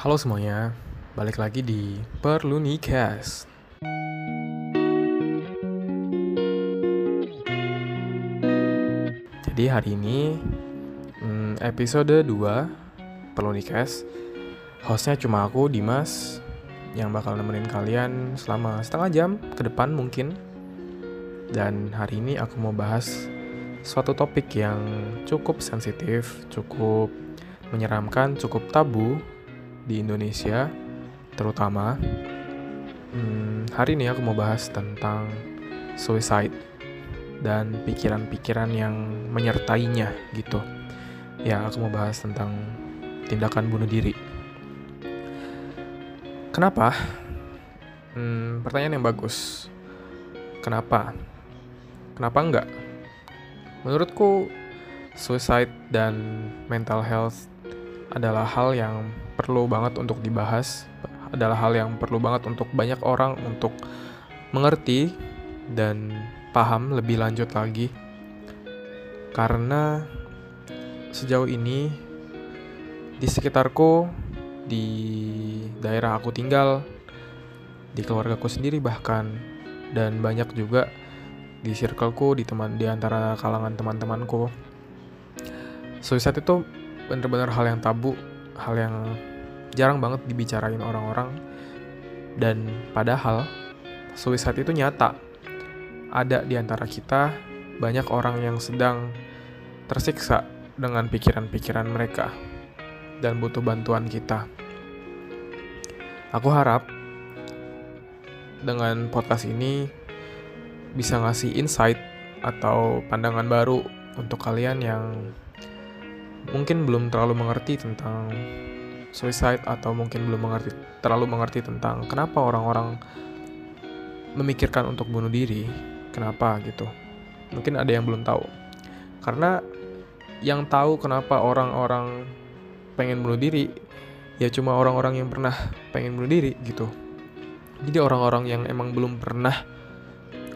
Halo semuanya, balik lagi di Perlu Nikes. Jadi hari ini hmm, episode 2 Perlu Nikes. Hostnya cuma aku, Dimas, yang bakal nemenin kalian selama setengah jam ke depan mungkin. Dan hari ini aku mau bahas suatu topik yang cukup sensitif, cukup menyeramkan, cukup tabu di Indonesia, terutama. Hmm, hari ini aku mau bahas tentang suicide dan pikiran-pikiran yang menyertainya gitu. Ya, aku mau bahas tentang tindakan bunuh diri. Kenapa? Hmm, pertanyaan yang bagus. Kenapa? Kenapa enggak? Menurutku, suicide dan mental health adalah hal yang perlu banget untuk dibahas, adalah hal yang perlu banget untuk banyak orang untuk mengerti dan paham lebih lanjut lagi. Karena sejauh ini di sekitarku, di daerah aku tinggal, di keluargaku sendiri bahkan, dan banyak juga di circleku, di teman di antara kalangan teman-temanku. Suicide itu bener-bener hal yang tabu, hal yang jarang banget dibicarain orang-orang. Dan padahal suicide itu nyata. Ada di antara kita banyak orang yang sedang tersiksa dengan pikiran-pikiran mereka dan butuh bantuan kita. Aku harap dengan podcast ini bisa ngasih insight atau pandangan baru untuk kalian yang mungkin belum terlalu mengerti tentang suicide atau mungkin belum mengerti terlalu mengerti tentang kenapa orang-orang memikirkan untuk bunuh diri, kenapa gitu. Mungkin ada yang belum tahu. Karena yang tahu kenapa orang-orang pengen bunuh diri ya cuma orang-orang yang pernah pengen bunuh diri gitu. Jadi orang-orang yang emang belum pernah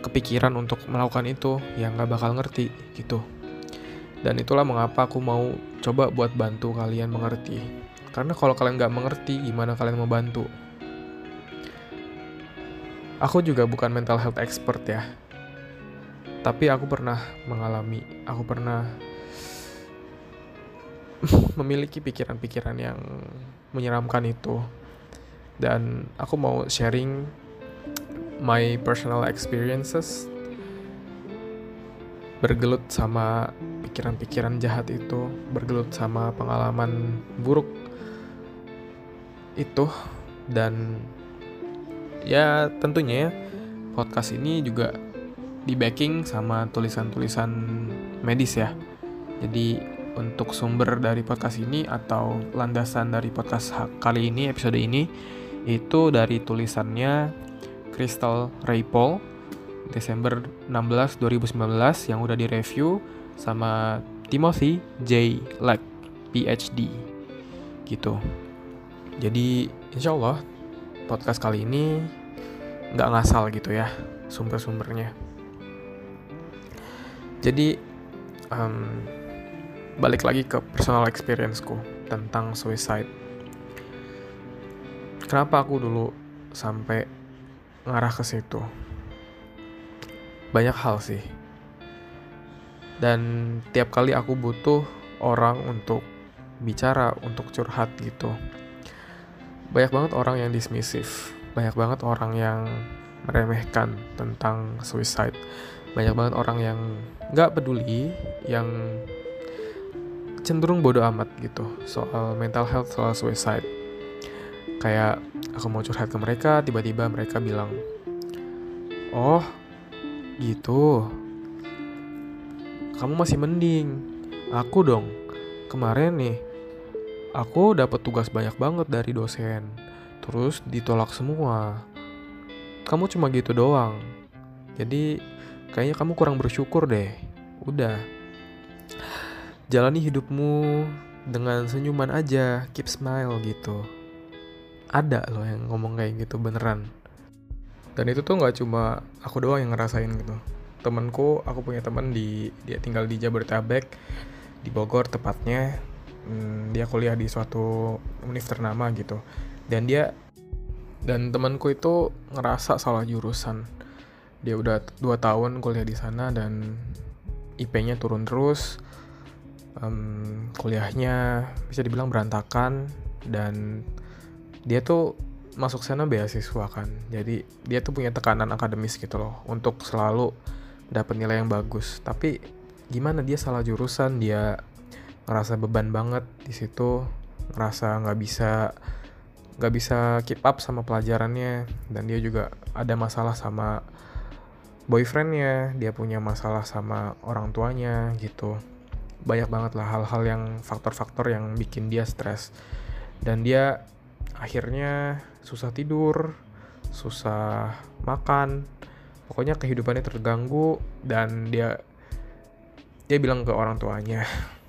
kepikiran untuk melakukan itu yang nggak bakal ngerti gitu dan itulah mengapa aku mau coba buat bantu kalian mengerti karena kalau kalian nggak mengerti gimana kalian mau bantu. Aku juga bukan mental health expert ya. Tapi aku pernah mengalami aku pernah memiliki pikiran-pikiran yang menyeramkan itu. Dan aku mau sharing my personal experiences bergelut sama pikiran-pikiran jahat itu, bergelut sama pengalaman buruk itu dan ya tentunya podcast ini juga di backing sama tulisan-tulisan medis ya. Jadi untuk sumber dari podcast ini atau landasan dari podcast kali ini episode ini itu dari tulisannya Crystal Ray Desember 16 2019 yang udah direview sama Timothy J. Leck PhD gitu. Jadi insya Allah podcast kali ini nggak ngasal gitu ya sumber-sumbernya. Jadi um, balik lagi ke personal experienceku tentang suicide. Kenapa aku dulu sampai ngarah ke situ. Banyak hal sih. Dan tiap kali aku butuh orang untuk bicara, untuk curhat gitu. Banyak banget orang yang dismissive. Banyak banget orang yang meremehkan tentang suicide. Banyak banget orang yang gak peduli, yang cenderung bodoh amat gitu soal mental health, soal suicide. Kayak aku mau curhat ke mereka tiba-tiba mereka bilang oh gitu kamu masih mending aku dong kemarin nih aku dapat tugas banyak banget dari dosen. Terus ditolak semua. Kamu cuma gitu doang. Jadi kayaknya kamu kurang bersyukur deh. Udah. Jalani hidupmu dengan senyuman aja keep smile gitu. Ada loh yang ngomong kayak gitu beneran. Dan itu tuh nggak cuma aku doang yang ngerasain gitu. Temenku aku punya temen di dia tinggal di Jabodetabek di Bogor tepatnya hmm, dia kuliah di suatu universitas ternama gitu. Dan dia dan temanku itu ngerasa salah jurusan. Dia udah dua tahun kuliah di sana dan IP-nya turun terus. Um, kuliahnya bisa dibilang berantakan. Dan dia tuh masuk sana beasiswa kan. Jadi dia tuh punya tekanan akademis gitu loh untuk selalu dapat nilai yang bagus. Tapi gimana dia salah jurusan? Dia ngerasa beban banget di situ ngerasa nggak bisa nggak bisa keep up sama pelajarannya dan dia juga ada masalah sama boyfriendnya dia punya masalah sama orang tuanya gitu. Banyak banget lah hal-hal yang faktor-faktor yang bikin dia stres. Dan dia akhirnya susah tidur susah makan pokoknya kehidupannya terganggu dan dia dia bilang ke orang tuanya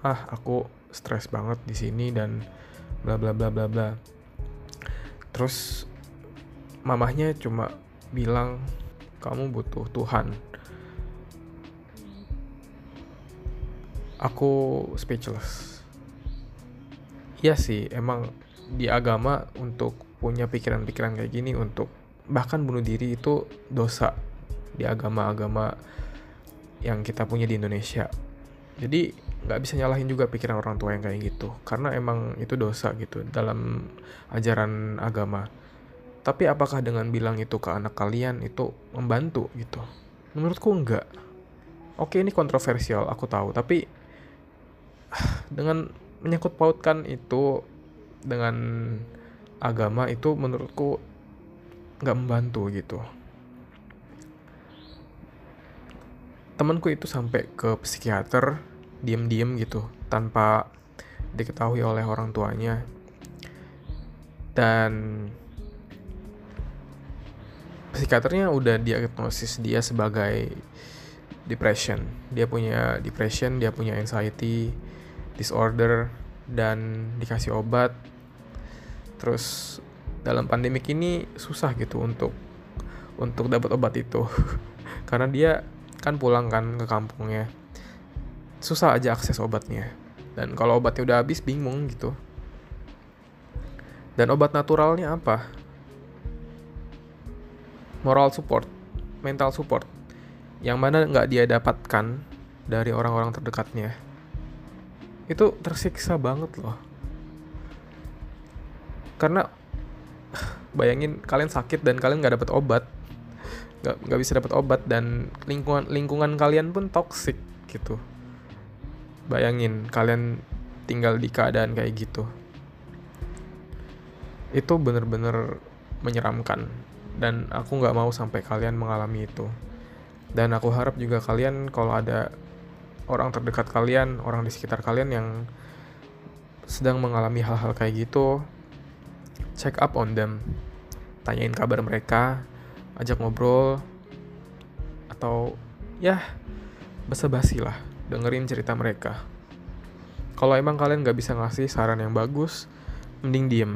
ah aku stres banget di sini dan bla bla bla bla bla. Terus mamahnya cuma bilang kamu butuh Tuhan. Aku speechless. Iya sih emang di agama untuk punya pikiran-pikiran kayak gini untuk bahkan bunuh diri itu dosa di agama-agama yang kita punya di Indonesia. Jadi nggak bisa nyalahin juga pikiran orang tua yang kayak gitu. Karena emang itu dosa gitu dalam ajaran agama. Tapi apakah dengan bilang itu ke anak kalian itu membantu gitu? Menurutku enggak. Oke ini kontroversial aku tahu. Tapi dengan menyangkut pautkan itu dengan agama itu menurutku nggak membantu gitu. Temanku itu sampai ke psikiater diem-diem gitu tanpa diketahui oleh orang tuanya. Dan psikiaternya udah diagnosis dia sebagai depression. Dia punya depression dia punya anxiety disorder dan dikasih obat. Terus dalam pandemik ini susah gitu untuk untuk dapat obat itu. Karena dia kan pulang kan ke kampungnya susah aja akses obatnya. Dan kalau obatnya udah habis bingung gitu. Dan obat naturalnya apa? Moral support mental support. Yang mana nggak dia dapatkan dari orang-orang terdekatnya. Itu tersiksa banget loh. Karena bayangin kalian sakit dan kalian nggak dapat obat. Nggak bisa dapat obat dan lingkungan lingkungan kalian pun toxic gitu bayangin kalian tinggal di keadaan kayak gitu. Itu bener-bener menyeramkan. Dan aku nggak mau sampai kalian mengalami itu. Dan aku harap juga kalian kalau ada orang terdekat kalian, orang di sekitar kalian yang sedang mengalami hal-hal kayak gitu, check up on them. Tanyain kabar mereka, ajak ngobrol, atau ya basa-basi lah, dengerin cerita mereka. Kalau emang kalian gak bisa ngasih saran yang bagus, mending diem.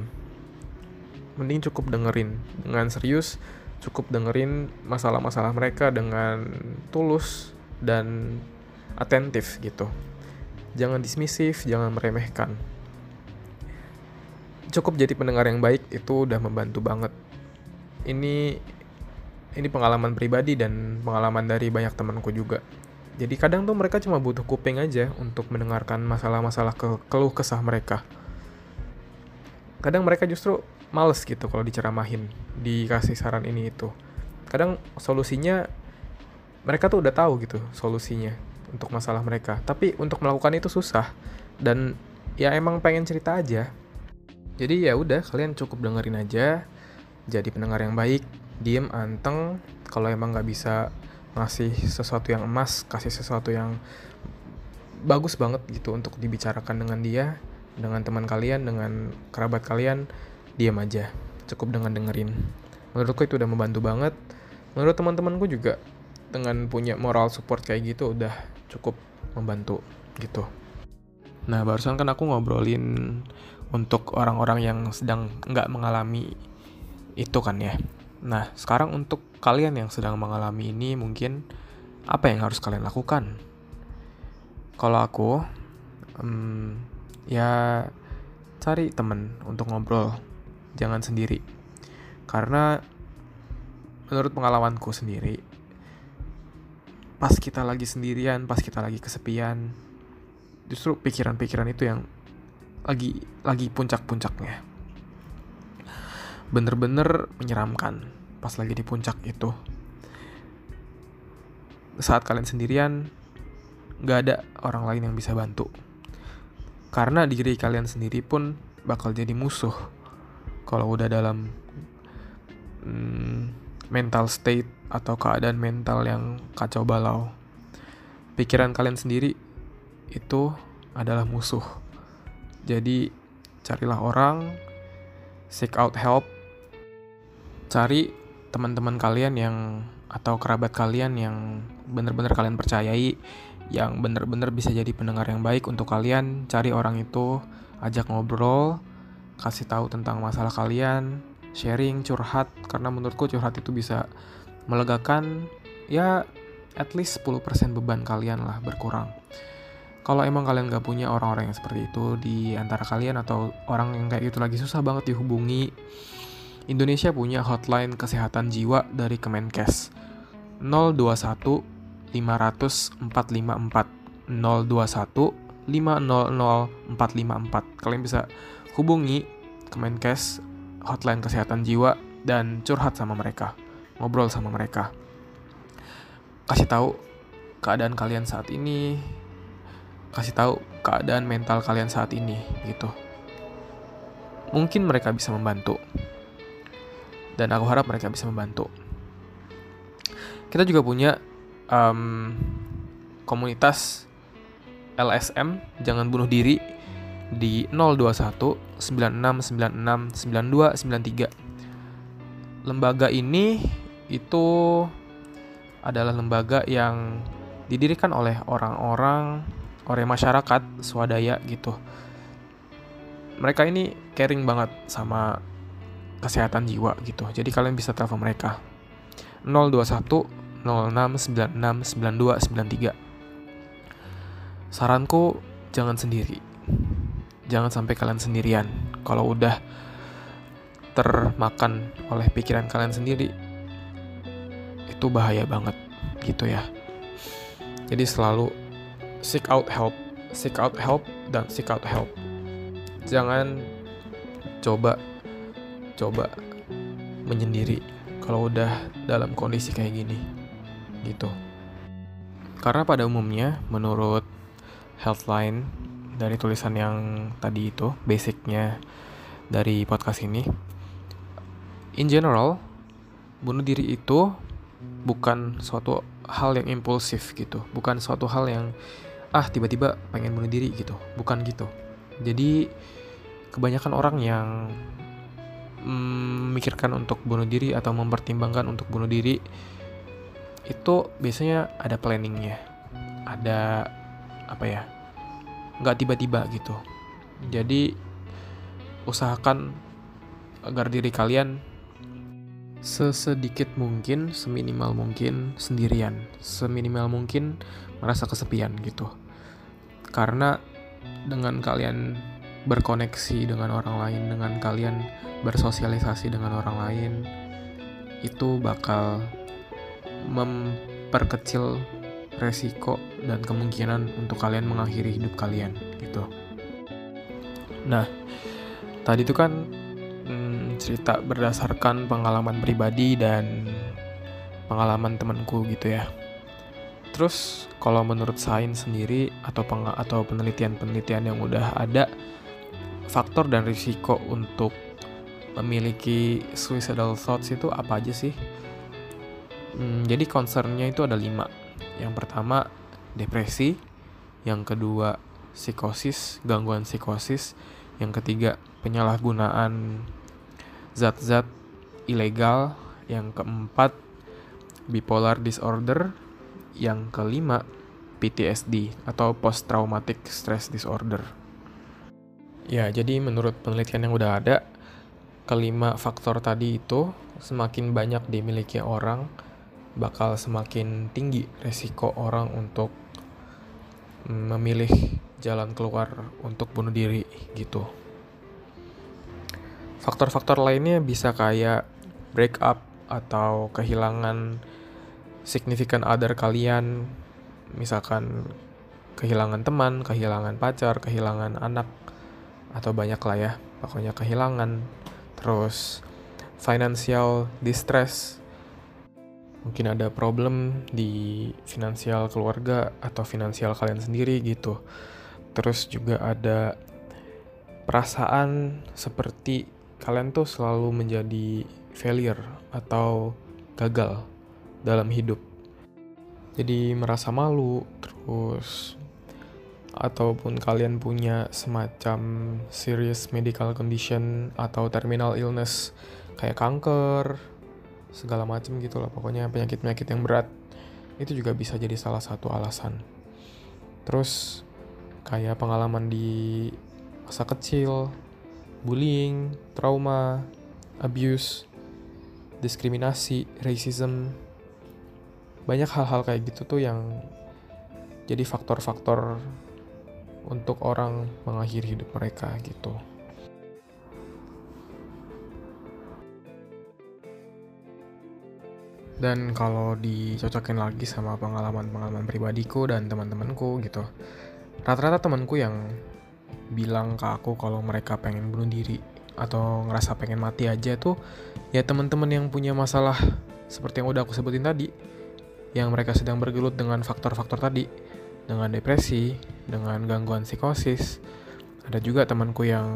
Mending cukup dengerin dengan serius, cukup dengerin masalah-masalah mereka dengan tulus dan atentif gitu. Jangan dismisif, jangan meremehkan. Cukup jadi pendengar yang baik itu udah membantu banget. Ini ini pengalaman pribadi dan pengalaman dari banyak temanku juga. Jadi kadang tuh mereka cuma butuh kuping aja untuk mendengarkan masalah-masalah ke keluh kesah mereka. Kadang mereka justru males gitu kalau diceramahin, dikasih saran ini itu. Kadang solusinya mereka tuh udah tahu gitu solusinya untuk masalah mereka. Tapi untuk melakukan itu susah dan ya emang pengen cerita aja. Jadi ya udah kalian cukup dengerin aja, jadi pendengar yang baik, diem anteng. Kalau emang nggak bisa ngasih sesuatu yang emas, kasih sesuatu yang bagus banget gitu untuk dibicarakan dengan dia, dengan teman kalian, dengan kerabat kalian, diam aja. Cukup dengan dengerin. Menurutku itu udah membantu banget. Menurut teman-temanku juga dengan punya moral support kayak gitu udah cukup membantu gitu. Nah barusan kan aku ngobrolin untuk orang-orang yang sedang nggak mengalami itu kan ya. Nah sekarang untuk kalian yang sedang mengalami ini mungkin apa yang harus kalian lakukan? Kalau aku um, ya cari temen untuk ngobrol jangan sendiri. Karena menurut pengalamanku sendiri pas kita lagi sendirian pas kita lagi kesepian justru pikiran-pikiran itu yang lagi lagi puncak-puncaknya. Bener-bener menyeramkan pas lagi di puncak itu. Saat kalian sendirian nggak ada orang lain yang bisa bantu. Karena diri kalian sendiri pun bakal jadi musuh kalau udah dalam hmm, mental state atau keadaan mental yang kacau balau. Pikiran kalian sendiri itu adalah musuh. Jadi carilah orang seek out help cari teman-teman kalian yang atau kerabat kalian yang benar-benar kalian percayai yang benar-benar bisa jadi pendengar yang baik untuk kalian cari orang itu ajak ngobrol kasih tahu tentang masalah kalian sharing curhat karena menurutku curhat itu bisa melegakan ya at least 10% beban kalian lah berkurang. Kalau emang kalian gak punya orang-orang yang seperti itu di antara kalian atau orang yang kayak gitu lagi susah banget dihubungi Indonesia punya hotline kesehatan jiwa dari Kemenkes. 021 500 454 021 500 454 kalian bisa hubungi Kemenkes hotline kesehatan jiwa dan curhat sama mereka ngobrol sama mereka. Kasih tahu keadaan kalian saat ini. Kasih tahu keadaan mental kalian saat ini gitu. Mungkin mereka bisa membantu dan aku harap mereka bisa membantu. Kita juga punya um, komunitas LSM jangan bunuh diri di 021 9696 9293. Lembaga ini itu adalah lembaga yang didirikan oleh orang-orang oleh masyarakat swadaya gitu. Mereka ini caring banget sama kesehatan jiwa gitu. Jadi kalian bisa telepon mereka. 021 06969293. Saranku jangan sendiri. Jangan sampai kalian sendirian. Kalau udah termakan oleh pikiran kalian sendiri, itu bahaya banget gitu ya. Jadi selalu seek out help, seek out help dan seek out help. Jangan coba coba menyendiri kalau udah dalam kondisi kayak gini gitu. Karena pada umumnya menurut healthline dari tulisan yang tadi itu basicnya dari podcast ini in general bunuh diri itu bukan suatu hal yang impulsif gitu. Bukan suatu hal yang ah tiba-tiba pengen bunuh diri gitu. Bukan gitu. Jadi kebanyakan orang yang memikirkan untuk bunuh diri atau mempertimbangkan untuk bunuh diri itu biasanya ada planningnya. Ada apa ya nggak tiba-tiba gitu. Jadi usahakan agar diri kalian sesedikit mungkin seminimal mungkin sendirian. Seminimal mungkin merasa kesepian gitu. Karena dengan kalian berkoneksi dengan orang lain dengan kalian bersosialisasi dengan orang lain itu bakal memperkecil resiko dan kemungkinan untuk kalian mengakhiri hidup kalian gitu. Nah, tadi itu kan hmm, cerita berdasarkan pengalaman pribadi dan pengalaman temanku gitu ya. Terus kalau menurut sains sendiri atau atau penelitian-penelitian yang udah ada faktor dan risiko untuk memiliki suicidal thoughts itu apa aja sih? Hmm, jadi concernnya itu ada lima. Yang pertama depresi, yang kedua psikosis, gangguan psikosis, yang ketiga penyalahgunaan zat-zat ilegal, yang keempat bipolar disorder, yang kelima PTSD atau post traumatic stress disorder. Ya, jadi menurut penelitian yang udah ada, kelima faktor tadi itu semakin banyak dimiliki orang, bakal semakin tinggi resiko orang untuk memilih jalan keluar untuk bunuh diri gitu. Faktor-faktor lainnya bisa kayak break up atau kehilangan significant other kalian, misalkan kehilangan teman, kehilangan pacar, kehilangan anak, atau banyak lah ya, pokoknya kehilangan. Terus financial distress, mungkin ada problem di finansial keluarga atau finansial kalian sendiri gitu. Terus juga ada perasaan seperti kalian tuh selalu menjadi failure atau gagal dalam hidup. Jadi merasa malu, terus ataupun kalian punya semacam serious medical condition atau terminal illness kayak kanker, segala macam gitu lah pokoknya penyakit-penyakit yang berat itu juga bisa jadi salah satu alasan. Terus kayak pengalaman di masa kecil, bullying, trauma, abuse, diskriminasi, racism, banyak hal-hal kayak gitu tuh yang jadi faktor-faktor untuk orang mengakhiri hidup mereka gitu. Dan kalau dicocokin lagi sama pengalaman-pengalaman pribadiku dan teman-temanku gitu, rata-rata temanku yang bilang ke aku kalau mereka pengen bunuh diri atau ngerasa pengen mati aja tuh ya teman-teman yang punya masalah seperti yang udah aku sebutin tadi yang mereka sedang bergelut dengan faktor-faktor tadi dengan depresi, dengan gangguan psikosis. Ada juga temanku yang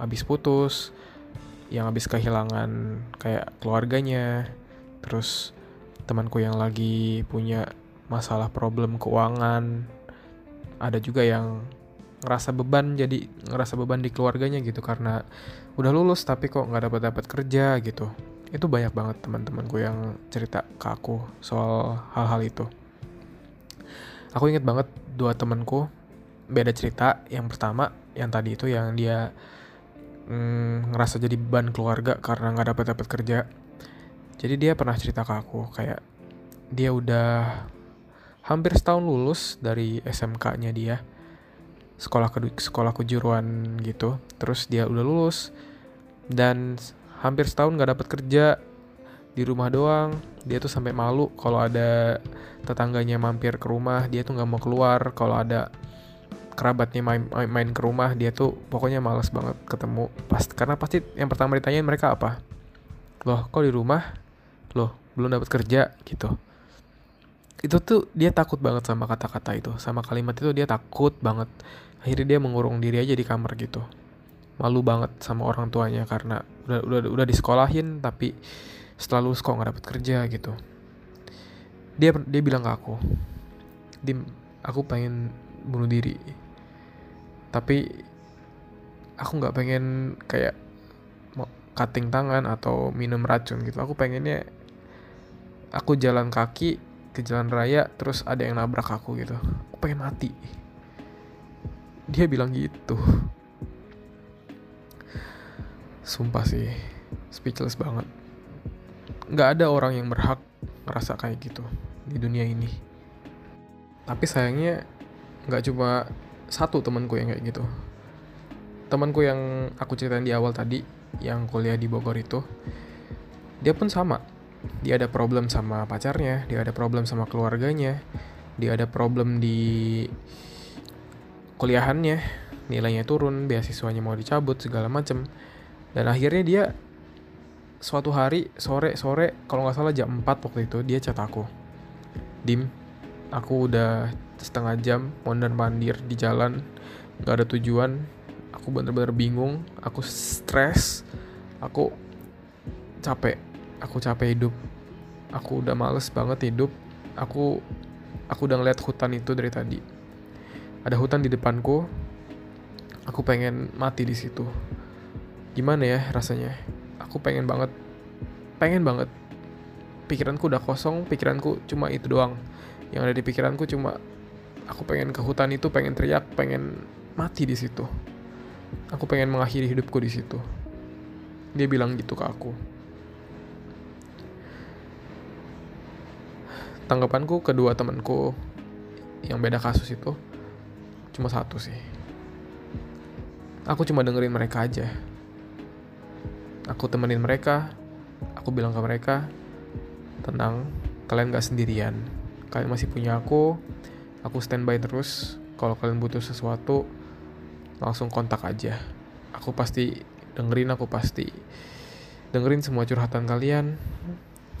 habis putus, yang habis kehilangan kayak keluarganya. Terus temanku yang lagi punya masalah problem keuangan. Ada juga yang ngerasa beban jadi ngerasa beban di keluarganya gitu karena udah lulus tapi kok nggak dapat dapat kerja gitu itu banyak banget teman-temanku yang cerita ke aku soal hal-hal itu aku inget banget dua temenku beda cerita. Yang pertama yang tadi itu yang dia mm, ngerasa jadi beban keluarga karena nggak dapat dapat kerja. Jadi dia pernah cerita ke aku kayak dia udah hampir setahun lulus dari SMK-nya dia sekolah ke sekolah kejuruan gitu. Terus dia udah lulus dan hampir setahun nggak dapat kerja di rumah doang. Dia tuh sampai malu kalau ada tetangganya mampir ke rumah. Dia tuh nggak mau keluar. Kalau ada kerabatnya main, main ke rumah dia tuh pokoknya males banget ketemu. Pas karena pasti yang pertama ditanyain mereka apa? Loh kok di rumah? Loh belum dapat kerja? Gitu. Itu tuh dia takut banget sama kata-kata itu. Sama kalimat itu dia takut banget. Akhirnya dia mengurung diri aja di kamar gitu. Malu banget sama orang tuanya karena udah udah udah disekolahin tapi setelah lulus kok nggak dapet kerja gitu. Dia dia bilang ke aku dim aku pengen bunuh diri. Tapi aku nggak pengen kayak cutting tangan atau minum racun gitu. Aku pengennya aku jalan kaki ke jalan raya terus ada yang nabrak aku gitu. Aku pengen mati. Dia bilang gitu. Sumpah sih speechless banget nggak ada orang yang berhak ngerasa kayak gitu di dunia ini. Tapi sayangnya nggak cuma satu temanku yang kayak gitu. Temanku yang aku ceritain di awal tadi yang kuliah di Bogor itu dia pun sama. Dia ada problem sama pacarnya dia ada problem sama keluarganya dia ada problem di kuliahannya. Nilainya turun beasiswanya mau dicabut segala macem. Dan akhirnya dia suatu hari sore sore kalau nggak salah jam 4 waktu itu dia chat aku. Dim aku udah setengah jam mondar mandir di jalan nggak ada tujuan. Aku bener-bener bingung aku stres aku capek aku capek hidup. Aku udah males banget hidup. Aku aku udah ngeliat hutan itu dari tadi. Ada hutan di depanku. Aku pengen mati di situ. Gimana ya rasanya aku pengen banget. Pengen banget. Pikiranku udah kosong pikiranku cuma itu doang. Yang ada di pikiranku cuma aku pengen ke hutan itu pengen teriak pengen mati di situ. Aku pengen mengakhiri hidupku di situ. Dia bilang gitu ke aku. Tanggapanku kedua temanku yang beda kasus itu cuma satu sih. Aku cuma dengerin mereka aja aku temenin mereka aku bilang ke mereka tenang kalian gak sendirian. Kalian masih punya aku aku standby terus. Kalau kalian butuh sesuatu langsung kontak aja. Aku pasti dengerin aku pasti dengerin semua curhatan kalian.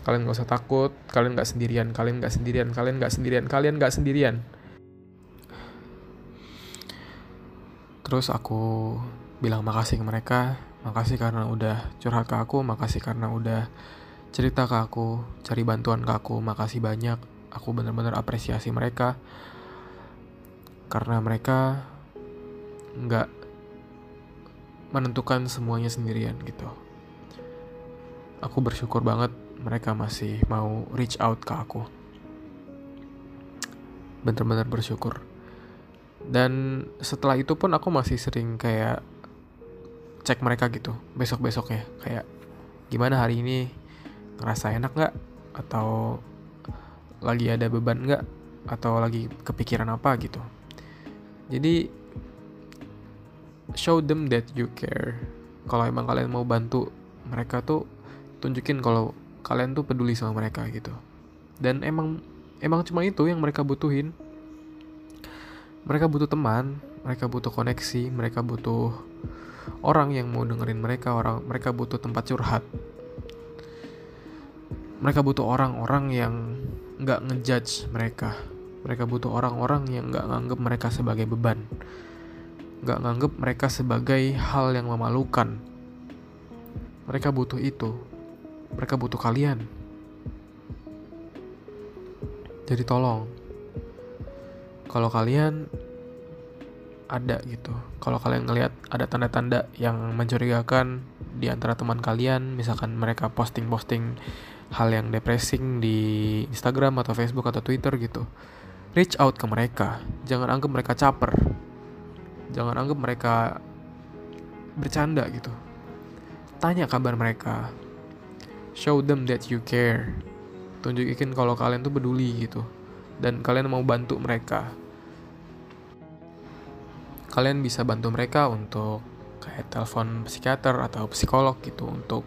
Kalian gak usah takut kalian gak sendirian kalian gak sendirian kalian gak sendirian kalian gak sendirian. Terus aku bilang makasih ke mereka makasih karena udah curhat ke aku makasih karena udah cerita ke aku cari bantuan ke aku makasih banyak. Aku bener-bener apresiasi mereka. Karena mereka nggak menentukan semuanya sendirian gitu. Aku bersyukur banget mereka masih mau reach out ke aku. Bener-bener bersyukur. Dan setelah itu pun aku masih sering kayak cek mereka gitu besok besoknya kayak gimana hari ini? Ngerasa enak nggak? Atau lagi ada beban nggak? Atau lagi kepikiran apa? Gitu. Jadi show them that you care. Kalau emang kalian mau bantu mereka tuh tunjukin kalau kalian tuh peduli sama mereka gitu. Dan emang emang cuma itu yang mereka butuhin. Mereka butuh teman, mereka butuh koneksi, mereka butuh orang yang mau dengerin mereka, orang mereka butuh tempat curhat. Mereka butuh orang-orang yang nggak ngejudge mereka. Mereka butuh orang-orang yang nggak nganggep mereka sebagai beban, nggak nganggep mereka sebagai hal yang memalukan. Mereka butuh itu. Mereka butuh kalian. Jadi tolong kalau kalian ada gitu. Kalau kalian ngelihat ada tanda-tanda yang mencurigakan di antara teman kalian misalkan mereka posting-posting hal yang depressing di Instagram atau Facebook atau Twitter gitu reach out ke mereka. Jangan anggap mereka caper. Jangan anggap mereka bercanda gitu. Tanya kabar mereka. Show them that you care. Tunjukin kalau kalian tuh peduli gitu. Dan kalian mau bantu mereka kalian bisa bantu mereka untuk kayak telepon psikiater atau psikolog gitu untuk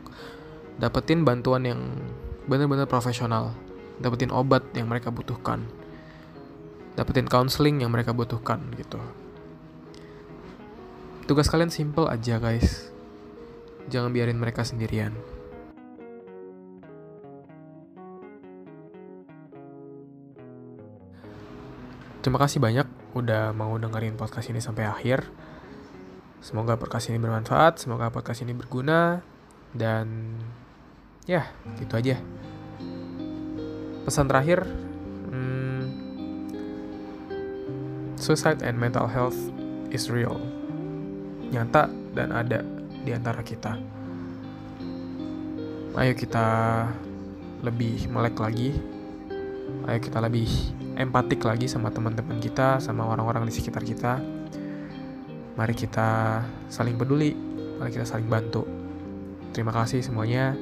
dapetin bantuan yang benar-benar profesional. Dapetin obat yang mereka butuhkan. Dapetin counseling yang mereka butuhkan gitu. Tugas kalian simple aja guys. Jangan biarin mereka sendirian Terima kasih banyak udah mau dengerin podcast ini sampai akhir. Semoga podcast ini bermanfaat, semoga podcast ini berguna, dan ya, gitu aja. Pesan terakhir, hmm, suicide and mental health is real. Nyata dan ada di antara kita. Ayo kita lebih melek lagi. Ayo kita lebih empatik lagi sama teman-teman kita, sama orang-orang di sekitar kita. Mari kita saling peduli, mari kita saling bantu. Terima kasih semuanya.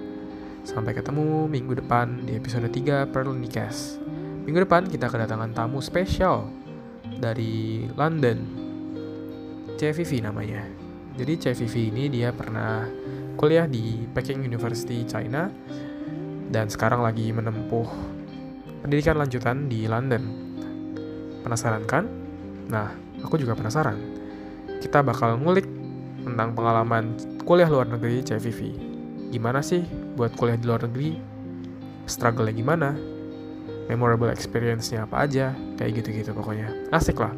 Sampai ketemu minggu depan di episode 3 Perlunicast. Minggu depan kita kedatangan tamu spesial dari London. CVV namanya. Jadi CVV ini dia pernah kuliah di Peking University China dan sekarang lagi menempuh pendidikan lanjutan di London. Penasaran kan? Nah, aku juga penasaran. Kita bakal ngulik tentang pengalaman kuliah luar negeri CVV. Gimana sih buat kuliah di luar negeri? Struggle-nya gimana? Memorable experience-nya apa aja? Kayak gitu-gitu pokoknya. Asik lah.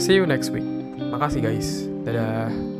See you next week. Makasih guys. Dadah.